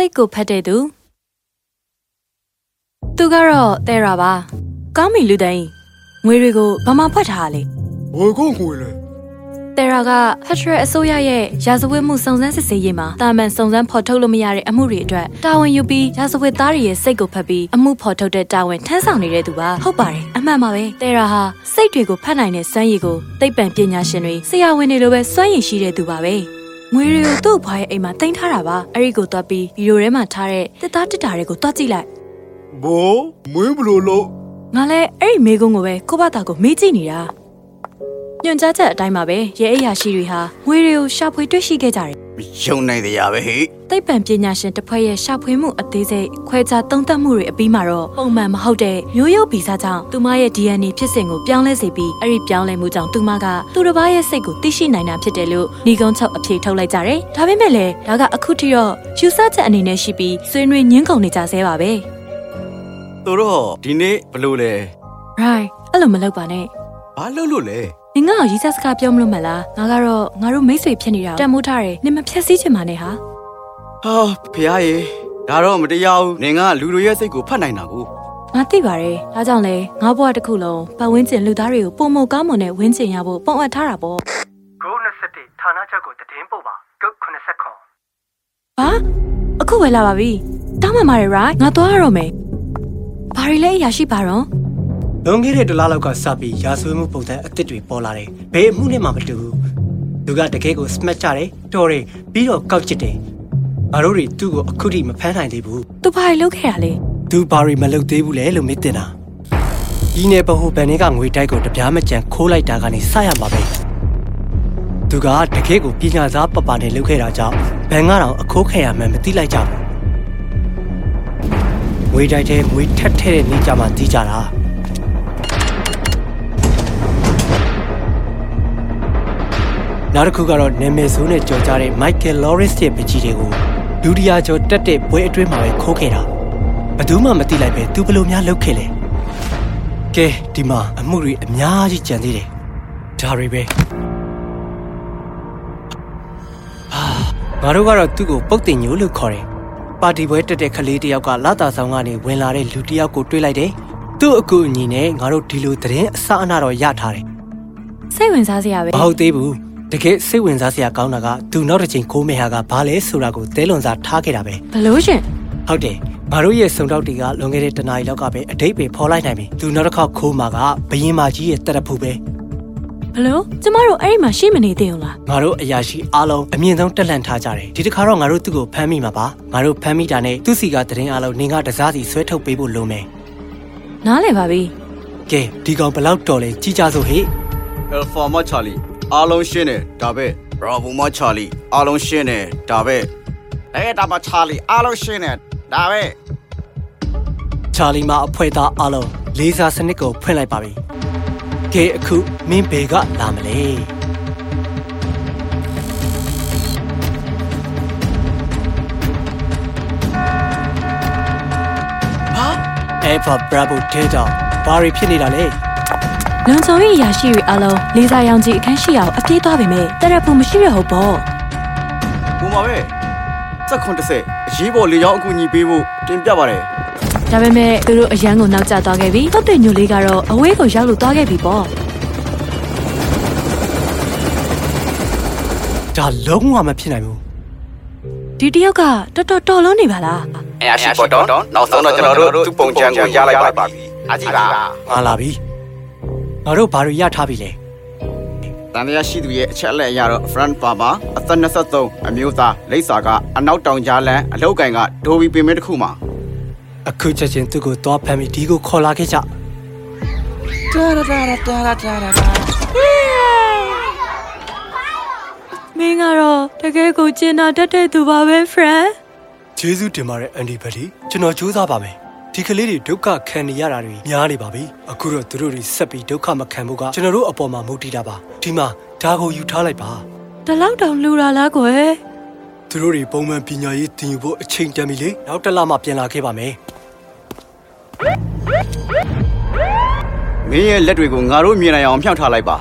စိတ်ကိုဖတ်တဲ့သူသူကတော့တဲရာပါကောင်းပြီလူသိန်းငွေတွေကိုဘာမှဖွက်ထားလေဘယ်ကောငွေလဲတဲရာကဖက်ဒရယ်အစိုးရရဲ့ရာဇဝတ်မှုစုံစမ်းစစ်ဆေးရေးမှာတာမန်စုံစမ်းဖော်ထုတ်လို့မရတဲ့အမှုတွေအတွက်တာဝန်ယူပြီးရာဇဝတ်သားတွေရဲ့စိတ်ကိုဖတ်ပြီးအမှုဖော်ထုတ်တဲ့တာဝန်ထမ်းဆောင်နေတဲ့သူပါဟုတ်ပါတယ်အမှန်ပါပဲတဲရာဟာစိတ်တွေကိုဖတ်နိုင်တဲ့စွမ်းရည်ကိုသိပ္ပံပညာရှင်တွေဆရာဝန်တွေလိုပဲစွမ်းရည်ရှိတဲ့သူပါပဲ ငွေတွေကိုသူ့အဖွားရဲ့အိမ်မှာတင်ထားတာပါအဲ့ဒီကိုတွားပြီးဗီဒီယိုထဲမှာထားတဲ့တစ်သားတစ်တာတွေကိုတွားကြည့်လိုက်ဘောမင်းဘလို့လို့ငါလည်းအဲ့ဒီမေကုန်းကိုပဲကိုဘတာကိုမေးကြည့်နေတာ ညွန်ကြားချက်အတိုင်းပါပဲရဲအရာရှိတွေဟာငွေတွေကိုရှာဖွေတွေ့ရှိခဲ့ကြတယ်ယုံနိုင်တရားပဲဟိသိပ္ပံပညာရှင်တစ်ဖွဲ့ရဲ့ရှာဖွေမှုအသေးစိတ်ခွဲခြားသုံးသပ်မှုတွေအပြီးမှာတော့ပုံမှန်မဟုတ်တဲ့မျိုးရိုးဗီဇကြောင့်သူမရဲ့ DNA ဖြစ်စဉ်ကိုပြောင်းလဲစေပြီးအဲ့ဒီပြောင်းလဲမှုကြောင့်သူမကသူတစ်ပါးရဲ့စိတ်ကိုသိရှိနိုင်တာဖြစ်တယ်လို့ညီကုန်းချုပ်အဖြေထုတ်လိုက်ကြတယ်။ဒါပေမဲ့လည်းဒါကအခုထိတော့ယူဆချက်အနေနဲ့ရှိပြီးဆွေးနွေးညှင်းကုန်နေကြဆဲပါပဲသူတော့ဒီနေ့ဘလို့လဲ။ Right အဲ့လိုမလုပ်ပါနဲ့ဘာလုပ်လို့လဲ။ နင်ကတော့ရီးစားစကားပြောမလို့မလား။ငါကတော့ငါတို့မိတ်ဆွေဖြစ်နေတာတန်မိုးထားတယ်။နင်မဖြက်စီးချင်ပါနဲ့ဟာဟာဖះရေဒါတော့မတရားဘူးနင်ကလူတို့ရဲ့စိတ်ကိုဖတ်နိုင်တာကို။ငါသိပါတယ်။ဒါကြောင့်လေငါဘဝတစ်ခုလုံးပတ်ဝန်းကျင်လူသားတွေကိုပုံမကောင်းမွန်တဲ့ဝန်းကျင်ရဖို့ပုံအပ်ထားတာပေါ့ကို21ဌာနချုပ်ကိုတည်င်းပို့ပါကုတ်80ခွန်။ဟာအခုပဲလာပါပြီ။တောင်းမှန်ပါတယ် right ငါသွားရတော့မယ်။ဘာရီလဲအရာရှိပါတော့ လွန်ခဲ့တဲ့ဒလလောက်ကစပြီးရာဇဝတ်မှုပုံစံအသစ်တွေပေါ်လာတယ်ဘယ်အမှုနဲ့မှမတူဘူးသူကတကယ်ကို smash ကြတယ်တော်တယ်ပြီးတော့ကောက်ချစ်တယ်ငါတို့တွေသူ့ကိုအခုထိမဖမ်းနိုင်သေးဘူး။ तू ဘာရီလုပ်ခဲ့တာလဲသူဘာရီမလုပ်သေးဘူးလေလို့မေးတင်တာဒီနယ်ဘဟုဘန်တွေကငွေတိုက်ကိုတပြားမကြံခိုးလိုက်တာကနေစရမှာပဲသူကတကယ်ကိုပညာသားပပနဲ့လုပ်ခဲ့တာကြောင့်ဘန်ကတော့အခိုးခံရမှန်းမသိလိုက်ကြဘူးငွေတိုက်တဲ့ငွေထက်ထဲတဲ့နေကြမှာတီးကြတာ နောက်တစ်ခုကတော့နာမည်ဆိုးနဲ့ကြော်ကြတဲ့ Michael Lawrence ရဲ့ပကြီးတွေကိုလူဒီယာကျော်တက်တဲ့ပွဲအတွင်းမှာပဲခိုးခဲ့တာဘယ်သူမှမသိလိုက်ပဲသူဘယ်လိုများလုပ်ခဲ့လဲကဲဒီမှာအမှုတွေအများကြီးကြံသေးတယ်ဒါတွေပဲဟာငါတို့ကတော့သူ့ကိုပုတ်တင်ညိုလို့ခေါ်တယ်ပါတီပွဲတက်တဲ့ကလေးတယောက်ကလာတာဆောင်ကနေဝင်လာတဲ့လူတယောက်ကိုတွေ့လိုက်တယ်သူ့အကူအညီနဲ့ငါတို့ဒီလိုသတင်းအစအနတော့ရထားတယ်။စိတ်ဝင်စားစရာပဲမဟုတ်သေးဘူး တကယ်စိတ်ဝင်စားစရာကောင်းတာကသူနောက်တစ်ချိန်ခိုးမေဟာကဘာလဲဆိုတာကိုသဲလွန်စားထားခဲ့တာပဲ။ဘလို့ရှင်ဟုတ်တယ်ငါတို့ရဲ့စုံတောက်တွေကလွန်ခဲ့တဲ့တနားရီလောက်ကပဲအတိတ်ပဲဖော်လိုက်နိုင်ပြီသူနောက်တစ်ခေါက်ခိုးမှာကဘယင်းမကြီးရဲ့တက်တဖူပဲ။ဘလို့ကျမတို့အဲ့ဒီမှာရှိမနေသေးဘူးလားငါတို့အရာရှိအားလုံးအမြင့်ဆုံးတက်လန့်ထားကြတယ်ဒီတစ်ခါတော့ငါတို့သူ့ကိုဖမ်းမိမှာပါငါတို့ဖမ်းမိတာနဲ့သူ့စီကသတင်းအားလုံးနင်ကတစားစီဆွဲထုတ်ပေးဖို့လိုမယ်။နားလည်ပါပြီကဲဒီကောင်ဘယ်လောက်တော်လဲကြီးကြစို့ဟေ့ Alpha မချာလီ အားလုံးရှင်းတယ်ဒါပဲ Bravo မချာလီအားလုံးရှင်းတယ်ဒါပဲအဲဒါမချာလီအားလုံးရှင်းတယ်ဒါပဲချာလီမာအဖွဲသားအားလုံးလေးစားစနစ်ကိုဖွင့်လိုက်ပါပြီကဲအခုမင်းဘေကလာမလဲဟာ Alpha Bravo Delta ဘာတွေဖြစ်နေတာလဲ။ လွန်ချုံရဲ့အရာရှိတွေအားလုံးလေးစားရောင်ကြီးအခန်းရှိအောင်အပြေးသွားပေမဲ့တရက်ဖို့မရှိရဟုတ်ပေါ့ဘုံပါပဲစက်ခွန်30အရေးပေါ်လေကြောင်းအကူအညီပေးဖို့တင်ပြပါတယ်။ဒါပေမဲ့သူတို့အရန်ကိုနောက်ကျသွားခဲ့ပြီ။ဟုတ်တယ်ညိုလေးကတော့အဝေးကိုရောက်လို့သွားခဲ့ပြီပေါ့ဒါလုံးဝမဖြစ်နိုင်ဘူး။ဒီတယောက်ကတော်တော်တော်လုံးနေပါလားအရာရှိပေါ်တော့နောက်ဆုံးတော့ကျွန်တော်တို့သူ့ပုံချမ်းကိုရလိုက်ပါပြီအကြည့်ပါငါလာပြီ ငါတို့ဘာတွေရထားပြီလဲတန်တရားရှိသူရဲ့အချက်အလက်အရတော့ front farmer အသက်23အမျိုးသားလိပ်စာကအနောက်တောင်ကြားလန်အလောက်ကင်ကဒိုဘီပင်မတစ်ခုမှာအခုချက်ချင်းသူ့ကိုသွားဖမ်းပြီးဒီကိုခေါ်လာခဲ့ကြ။မင်းကတော့တကယ်ကိုကျင်နာတတ်တဲ့သူပါပဲ friend ကျေးဇူးတင်ပါတယ်အန်ဒီဘက်ဒီကျွန်တော်စူးစမ်းပါမယ် ဒီကလေးတွေဒုက္ခခံနေရတာတွေများနေပါပြီအခုတော့သူတို့တွေဆက်ပြီးဒုက္ခမခံဖို့ကကျွန်တော်တို့အပေါ်မှာမုတ်တီးတာပါဒီမှာဒါကိုယူထားလိုက်ပါ။တလောက်တောင်လူလာလားကွယ်သူတို့တွေပုံမှန်ပညာရေးသင်ယူဖို့အချိန်တန်ပြီလေနောက်တစ်လမှပြန်လာခဲ့ပါမယ်မင်းရဲ့လက်တွေကိုငါတို့မြင်နိုင်အောင်ဖြောင့်ထားလိုက်ပါ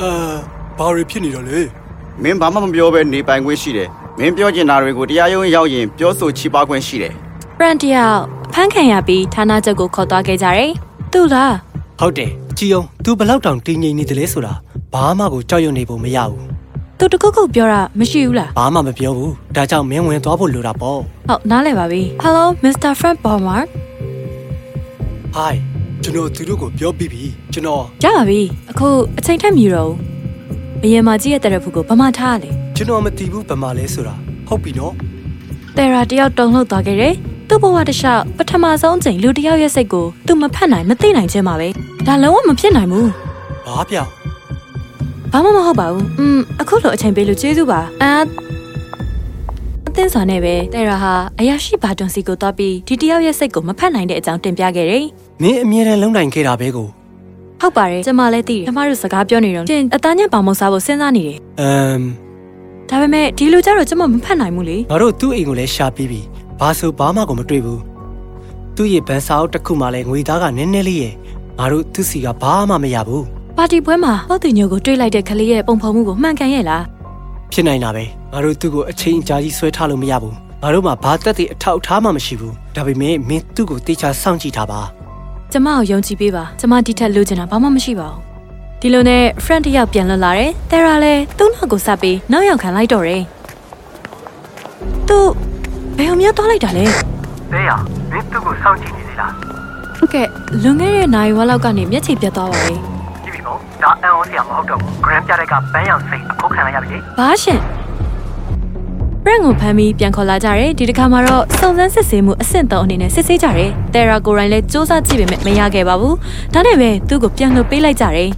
အာဘာတွေဖြစ်နေတော့လဲမင်းဘာမှမပြောဘဲနေပိုင်ခွင့်ရှိတယ်မင်းပြောချင်တာတွေကိုတရားရုံးရောက်ရင်ပြောဆိုချပါခွင့်ရှိတယ် ဖရန်တယောက်ဖမ်းခံရပြီးဌာနချုပ်ကိုခေါ်သွားခဲ့ကြတယ်သူ့လားဟုတ်တယ်ကြည်အောင် तू ဘလောက်တောင်တင်းငိမ့်နေတယ်လဲဆိုတာဘာမှကိုကြောက်ရွံ့နေဖို့မရဘူးသူတခုခုပြောတာမရှိဘူးလားဘာမှမပြောဘူးဒါကြောင့်မင်းဝင်သွားဖို့လိုတာပေါ့ဟုတ်နားလည်ပါပြီ Hello Mr. Frank Bomar ဟိုင်ကျွန်တော်သူတို့ကိုပြောပြီးပြီကျွန်တော်ရပါပြီအခုအချိန်ထက်မြည်တော့ဘယင်မကြီးရဲ့တရဖူကိုဗမာထားရလေကျွန်တော်မတီးဘူးဗမာလဲဆိုတာဟုတ်ပြီနော်တယ်ရာတယောက်တုံလှုပ်သွားခဲ့တယ် သူ့ဘဝတစ်လျှောက်ပထမဆုံးအချိန်လူတစ်ယောက်ရဲ့စိတ်ကိုသူမဖတ်နိုင်မသိနိုင်ခြင်းပါပဲဒါလုံးဝမဖြစ်နိုင်ဘူးဘာပြောင်ဘာမှမဟုတ်ပါဘူးอืมအခုလိုအချိန်ပေးလို့ကျေးဇူးပါအာအသင်းစွာနဲ့ပဲတယ်ရာဟာအရာရှိဘာတွန်စီကိုသွားပြီးဒီတယောက်ရဲ့စိတ်ကိုမဖတ်နိုင်တဲ့အကြောင်းတင်ပြခဲ့တယ်မင်းအမြဲတမ်းလုံနိုင်ခဲ့တာပဲကိုဟုတ်ပါတယ်ကျမလည်းသိတယ်ကျမတို့စကားပြောနေတော့ရှင်အသားညက်ပေါင်မစားဖို့စဉ်းစားနေတယ်အမ်ဒါပေမဲ့ဒီလိုကြတော့ကျမမဖတ်နိုင်ဘူးလေငါတို့သူ့အိမ်ကိုလည်းရှာပြီးပြီ ဘာဆိုဘာမှကိုမတွေ့ဘူးသူ့ရဲ့ဗန်စာအုပ်တစ်ခုမှလည်းငွေသားကနည်းနည်းလေးရဲ့ငါတို့သူ့စီကဘာမှမရဘူးပါတီပွဲမှာပေါ့တင်ညိုကိုတွေးလိုက်တဲ့ကလေးရဲ့ပုံဖော်မှုကိုမှန်ကန်ရဲ့လားဖြစ်နိုင်တာပဲငါတို့သူ့ကိုအချိန်အကြာကြီးဆွဲထားလို့မရဘူးငါတို့မှာဘာတက်တဲ့အထောက်အထားမှမရှိဘူးဒါပေမဲ့မင်းသူ့ကိုတေချာစောင့်ကြည့်ထားပါကျမကိုယုံကြည်ပေးပါကျမဒီထက်လိုချင်တာဘာမှမရှိပါဘူးဒီလိုနဲ့ friend တစ်ယောက်ပြန်လွတ်လာတယ်တယ်ရာလည်းသူ့နောက်ကိုစပ်ပြီးနောက်ရောက်ခံလိုက်တော့တယ်သူ ဘယ်အောင်များသွားလိုက်တာလဲသေးရမင်းသူ့ကိုစောင့်ကြည့်နေသေးလားကဲလွန်ခဲ့တဲ့နိုင်ဝါလောက်ကနေမျက်ခြေပြတ်သွားပါလေကြည့်ပြီပေါ့ဒါအန်အောစရာမဟုတ်တော့ဘူးဂရမ်ပြတဲ့ကပန်းရောင်စိတ်အခုခံရရပြီလေဘာရှင် friend ကိုဖမ်းပြီးပြန်ခေါ်လာကြတယ်ဒီတစ်ခါမှာတော့စုံစမ်းစစ်ဆေးမှုအဆင့်3အနေနဲ့စစ်ဆေးကြတယ်တယ်ရာကိုရိုင်းလည်းစူးစမ်းကြည့်ပေမဲ့မရခဲ့ပါဘူးဒါနဲ့ပဲသူ့ကိုပြန်လွှတ်ပေးလိုက်ကြတယ်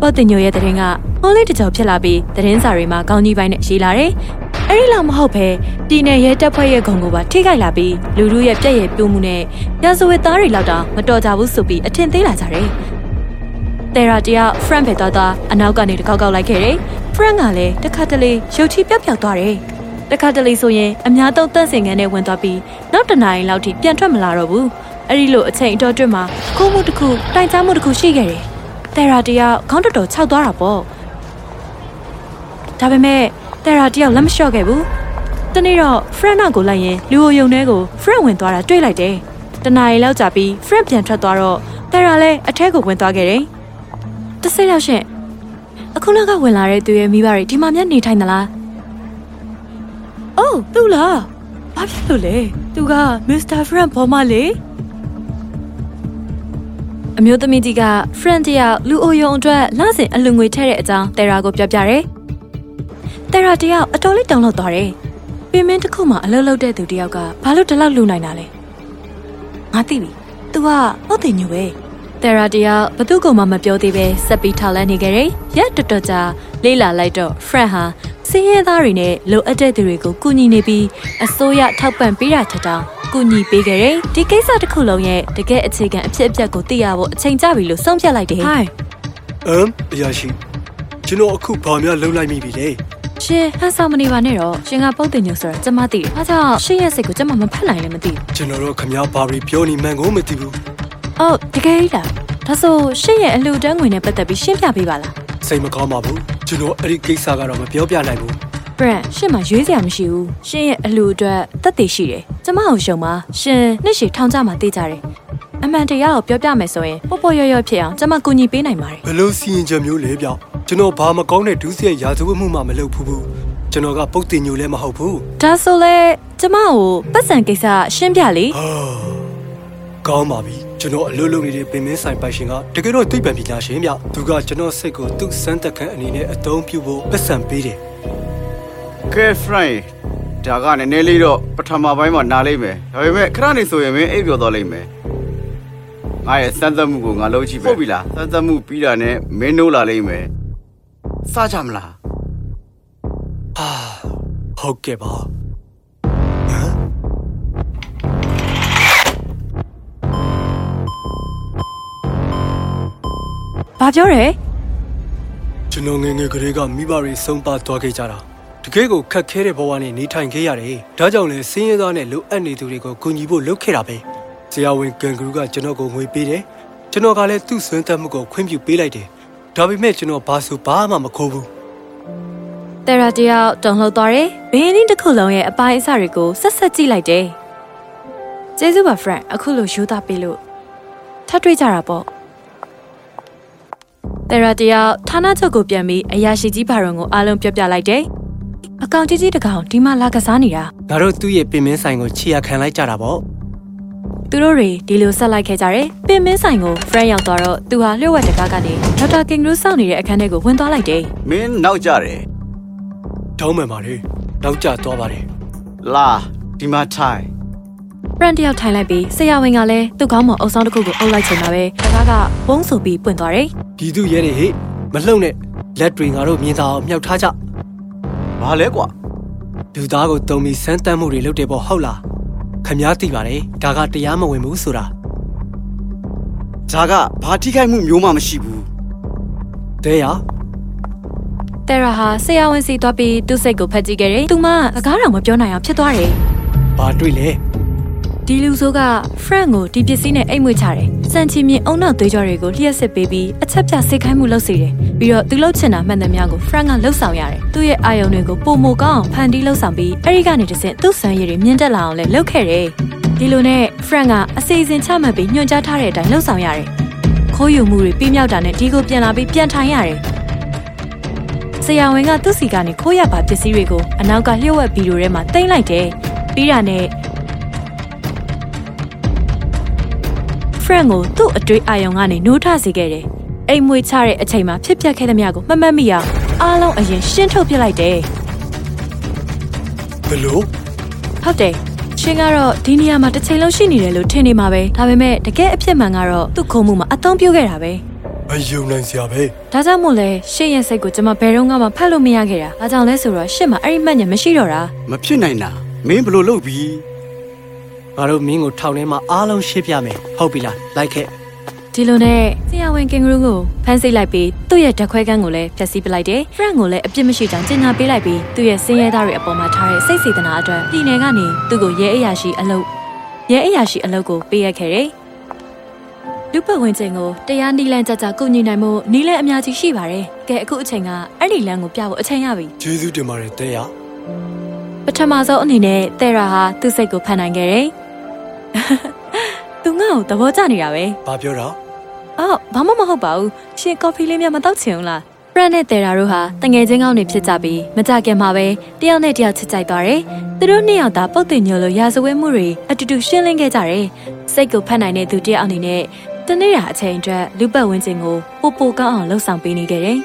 ပေါ့တင်ညိုရဲ့တရင်ကဟောလေးတစ်ကြောင်ဖြစ်လာပြီးတရင်စာတွေမှာကောင်းကြီးပိုင်းနဲ့ရေးလာတယ် အဲ့ဒီလောက်မဟုတ်ပဲပြည်နယ်ရဲတပ်ဖွဲ့ရဲ့ဂုံကိုပါထိခိုက်လာပြီးလူလူရဲ့ပြက်ရဲ့ပြိုးမှုနဲ့ရာဇဝတ်သားတွေလောက်တောင်မတော်ကြဘူးဆိုပြီးအထင်သေးလာကြတယ်တယ်ရာတယောက် friend ပဲသွားသွားအနောက်ကနေတစ်ခေါက်ကောက်လိုက်ခဲ့တယ် friend ကလည်းတစ်ခါတလေရုတ်ချီပြောက်ပြောက်သွားတယ်တခါတလေဆိုရင်အများသုံးတန့်စင်ငန်းနဲ့ဝင်သွားပြီးနောက်တနားရီလောက်ထိပြန်ထွက်မလာတော့ဘူးအဲ့ဒီလိုအချိန်အတော်တွင်းမှာကိုမှုတစ်ခုတိုင်ကြားမှုတစ်ခုရှိခဲ့တယ်တယ်ရာတယောက်ခေါင်းတော်တော်ခြောက်သွားတာပေါ့ဒါပေမဲ့ တယ်ရာတယောက်လက်မလျှော့ခဲ့ဘူးတနေ့တော့ friend နောက်ကိုလိုက်ရင်လူကိုယုံထဲကို friend ဝင်သွားတာတွေ့လိုက်တယ်တနားရီလောက်ကြာပြီး friend ပြန်ထွက်သွားတော့တယ်ရာလည်းအထက်ကိုဝင်သွားခဲ့တယ်တစ်စိတော့ရှင့်အခုနောက်ကဝင်လာတဲ့သူရဲ့မိဘတွေဒီမှာမျက်နေထိုင်သလား။အိုးသူလား။ဘာဖြစ်လို့လဲ။သူက Mr. Frank ဘောမလေ။အမျိုးသမီးကြီးက Frank တယောက်လူအိုယုံအတွက်လစဉ်အလူငွေထည့်တဲ့အကြောင်းတယ်ရာကိုပြောပြတယ်။ တယ်ရာတယောက်အတော်လေးတောင်းလောက်သွားတယ်။ပင်မင်းတစ်ခုမှအလုပ်လုပ်တဲ့သူတယောက်ကဘာလို့ဒီလောက်လူနိုင်တာလဲ။ငါသိပြီ။ तू ကဟုတ်တယ်ညိုပဲ။တယ်ရာတယောက်ဘသူ့ကောင်မှမပြောသေးပဲဆက်ပြီးထောက်လန်းနေကြတယ်။ရက်တော်တော်ကြာလေးလာလိုက်တော့ Frank ဟာစင်းရဲသားတွေနဲ့လိုအပ်တဲ့သူတွေကိုကူညီနေပြီးအစိုးရထောက်ပံ့ပေးတာထက်တောင်ကူညီပေးကြတယ်။ဒီကိစ္စတစ်ခုလုံးရဲ့တကယ်အခြေခံအဖြစ်အပျက်ကိုသိရဖို့အချိန်ကျပြီလို့ဆုံးဖြတ်လိုက်တယ်။ Hi အမ်အရာရှိကျွန်တော်အခုဘာများလုံလိုက်မိပြီလဲ ရှင်ဟန်ဆောင်မနေပါနဲ့တော့ရှင်ကပုတ်တင်ညိုဆိုတာကျမသိတယ်။အားကြောင့်ရှင်ရဲ့စိတ်ကိုကျမမဖတ်နိုင်လည်းမသိဘူးကျွန်တော်တို့ခမ ्या ဘာရီပြောနေမှန်ကိုမသိဘူး။အော်တကယ်ကြီးလား။ဒါဆိုရှင်ရဲ့အလှူဒန်းငွေနဲ့ပတ်သက်ပြီးရှင်းပြပေးပါလား။စိတ်မကောင်းပါဘူးကျွန်တော်အဲ့ဒီကိစ္စကတော့မပြောပြနိုင်ဘူးဘရန်ရှင့်မှာရွေးစရာမရှိဘူးရှင့်ရဲ့အလူအတွက်တက်တည်ရှိတယ်ကျမအောင်ရှုံပါရှင်နှစ်ရှည်ထောင်ကြမှာသိကြတယ်အမှန်တရားကိုပြောပြမယ်ဆိုရင်ပေါ့ပေါ့ရော့ရော့ဖြစ်အောင်ကျမကူညီပေးနိုင်ပါတယ်ဘယ်လိုစီရင်ချက်မျိုးလဲဗျ ကျွန်တော်ဘာမကောင်းတဲ့ဒုစရိုက်ရာဇဝတ်မှုမှမလုပ်ဘူးဘူးကျွန်တော်ကပုတ်တင်ညိုလည်းမဟုတ်ဘူးဒါဆိုလဲကျမကိုပတ်စံကိစ္စရှင်းပြလေဟာကောင်းပါပြီကျွန်တော်အလုပ်လုပ်နေတဲ့ပင်မင်းဆိုင်ပိုင်ရှင်ကတကယ်တော့သိပ္ပံပညာရှင်ဗျသူကကျွန်တော်စိတ်ကိုသူ့စမ်းသက်ခန်းအနေနဲ့အသုံးပြုဖို့ပတ်စံပေးတယ်ကဲ friend ဒါကနည်းနည်းလေးတော့ပထမပိုင်းမှာနားလိမ့်မယ်ဒါပေမဲ့ခဏနေဆိုရင်မင်းအိပ်ပျော်သွားလိမ့်မယ်ငါရဲ့စမ်းသပ်မှုကိုငါလုပ်ကြည့်ပဲဟုတ်ပြီလားစမ်းသပ်မှုပြီးတာနဲ့မင်းနိုးလာလိမ့်မယ် စကြမလားအာဟုတ်ကဲ့ပါဘာပြောရဲကျွန်တော်ငယ်ငယ်ကလေးကမိဘတွေဆုံးပါသွားခဲ့ကြတာတကယ်ကိုခက်ခဲတဲ့ဘဝနဲ့နေထိုင်ခဲ့ရတယ်ဒါကြောင့်လဲစင်းရဲသားနဲ့လိုအပ်နေသူတွေကိုကူညီဖို့လုပ်ခဲ့တာပဲဆရာဝန်ကန်ဂရူကကျွန်တော်ကိုငွေပေးတယ်ကျွန်တော်ကလည်းသူ့ဆွမ်းသက်မှုကိုခွင့်ပြုပေးလိုက်တယ် ဒါပေမဲ့ကျွန်တော်ဘာဆိုဘာမှမခိုးဘူးတယ်ရာတယောက်တုံလှုပ်သွားတယ်။ဘင်းင်းတစ်ခုလုံးရဲ့အပိုင်းအစတွေကိုဆက်ဆက်ကြည့်လိုက်တယ်။ကျေးဇူးပါ friend အခုလိုယူသားပေးလို့ထပ်တွေ့ကြတာပေါ့။တယ်ရာတယောက်ဌာနချုပ်ကိုပြန်ပြီးအရာရှိကြီးဘာရုံကိုအားလုံးပြောပြလိုက်တယ်။အကောင်ကြီးကြီးတကောင်ဒီမှာလာကစားနေတာငါတို့သူ့ရဲ့ပင်မင်းဆိုင်ကိုခြေရခံလိုက်ကြတာပေါ့ သူတို့တွေဒီလိုဆက်လိုက်ခဲ့ကြတယ်။ပင်မင်းဆိုင်ကို friend ရောက်သွားတော့သူဟာလျှို့ဝှက်တကားကနေဒေါက်တာကင်ဂရူးစောင့်နေတဲ့အခန်းထဲကိုဝင်သွားလိုက်တယ်မင်းနောက်ကြတယ်တောင်းမှန်ပါတယ်နောက်ကျသွားပါတယ်လာဒီမှာထိုင်။ friend တယောက်ထိုင်လိုက်ပြီးဆရာဝန်ကလည်းသူ့ခေါင်းပေါ်အုပ်ဆောင်တစ်ခုကိုအုပ်လိုက်ချိန်မှာပဲတကားကဘုံဆိုပြီးပွင့်သွားတယ်ဒီသူရဲတွေဟေ့မလှုပ်နဲ့လက်တွေငါတို့မြင်သာအောင်မြှောက်ထားကြဘာလဲကွာလူသားကိုတုံပြီးစမ်းတမ်းမှုတွေလုပ်တယ်ပေါ့ဟုတ်လား ခမားသိပါတယ်ဒါကတရားမဝင်ဘူးဆိုတာဒါကဘာထိခိုက်မှုမျိုးမှမရှိဘူးတဲရ။တယ်ရာဟာဆရာဝန်စီသွားပြီးသူ့စိတ်ကိုဖက်ကြည့်ခဲ့တယ်။သူမှအကားတော်မပြောနိုင်အောင်ဖြစ်သွားတယ်ဘာတွေ့လဲ။ ဒီလူဆိုးက friend ကိုဒီပစ္စည်းနဲ့အိတ်မွေ့ချတယ်။စံချီမြင့်အုံနောက်သွေးကြောတွေကိုလျှက်စစ်ပေးပြီးအချက်ပြစိတ်ခိုင်းမှုလုပ်စေတယ်။ပြီးတော့သူလှုပ်ချင်တာမှန်သမျှကို friend ကလှုပ်ဆောင်ရတယ်။သူ့ရဲ့အာယုံတွေကိုပုံမကောင်းအောင်ဖန်တီးလှုပ်ဆောင်ပြီးအဲ့ဒီကနေတစ်ဆင့်သူ့ဆန်းရည်တွေမြင့်တက်လာအောင်လည်းလုပ်ခဲ့တယ်။ဒီလိုနဲ့ friend ကအစီအစဉ်ချမှတ်ပြီးညွှန်ကြားထားတဲ့အတိုင်းလှုပ်ဆောင်ရတယ်။ခိုးယူမှုတွေပြီးမြောက်တာနဲ့ဒီကိုပြန်လာပြီးပြန်ထိုင်ရတယ်။ဆရာဝန်ကသူ့စီကနေခိုးရပါပစ္စည်းတွေကိုအနောက်ကလျှို့ဝှက်ဗီဒီယိုထဲမှာတင်လိုက်တယ်။ပြီးတာနဲ့ friend ကိုသူ့အတွေ့အာယုံကနေနိုးထစေခဲ့တယ်။အိမ်မွေချတဲ့အချိန်မှာဖြစ်ပျက်ခဲ့သမျှကိုမမှတ်မိအောင်အားလုံးအရင်ရှင်းထုတ်ပြလိုက်တယ်ဘလို့။ဟုတ်တယ်။ရှင်ကတော့ဒီနေရာမှာတစ်ချိန်လုံးရှိနေတယ်လို့ထင်နေမှာပဲ။ဒါပေမဲ့တကယ်အဖြစ်မှန်ကတော့သူ့ခုံမှုမှာအသုံးပြုခဲ့တာပဲမယုံနိုင်စရာပဲ။ဒါကြောင့်မို့လဲရှင့်ရဲ့စိတ်ကိုကျွန်မဘယ်တော့မှဖတ်လို့မရခဲ့တာ။ဒါကြောင့်လဲဆိုတော့ရှင့်မှာအဲ့ဒီမှတ်ဉာဏ်မရှိတော့တာမဖြစ်နိုင်တာမင်းဘလို့လုပ်ပြီး ငါတို့မင်းကိုထောင်ထဲမှာအားလုံးရှင်းပြမယ်ဟုတ်ပြီလားလိုက်ခဲ့။ဒီလိုနဲ့ဆရာဝန်ကင်ဂရူးကိုဖမ်းဆီးလိုက်ပြီးသူ့ရဲ့ဓာတ်ခွဲခန်းကိုလည်းဖျက်ဆီးပလိုက်တယ်။ friend ကိုလည်းအပြစ်မရှိကြောင်းကြေညာပေးလိုက်ပြီးသူ့ရဲ့စင်းရဲသားတွေအပေါ်မှာထားတဲ့စိတ်စေတနာအတွက်ပြည်နယ်ကနေသူ့ကိုရဲအရာရှိအလုပ်ရဲအရာရှိအလုပ်ကိုပေးရခဲ့တယ်။လူပတ်ဝင်ချိန်ကိုတရားနီလန်းကြကြကုညီနိုင်မှုနီလန်းအများကြီးရှိပါတယ်။ကဲအခုအချိန်ကအဲ့ဒီလန်းကိုပြဖို့အချိန်ရပြီကျေးဇူးတင်ပါတယ်တဲရ။ပထမဆုံးအနေနဲ့တဲ့ရာဟာသူ့စိတ်ကိုဖန်နိုင်ခဲ့တယ်။ သူငါ့ကိုသဘောကျနေတာပဲ။ဘာပြောတာအော်ဘာမှမဟုတ်ပါဘူးရှင်ကော်ဖီလေးများမတောက်ချင်ဘူးလားဖရန်နဲ့တယ်ရာတို့ဟာတငယ်ချင်းကောင်းတွေဖြစ်ကြပြီးမကြခင်မှာပဲတယောက်နဲ့တယောက်ချစ်ကြိုက်သွားတယ်သူတို့နှစ်ယောက်သာပုတ်တင်ညိုလိုရာဇဝဲမှုတွေအတူတူရှင်းလင်းခဲ့ကြတယ်စိတ်ကိုဖတ်နိုင်တဲ့သူတယောက်အနေနဲ့တနေ့ရာအချိန်အတွက်လူပတ်ဝန်းကျင်ကိုပိုပိုကောင်းအောင်လှုပ်ဆောင်ပေးနေခဲ့တယ်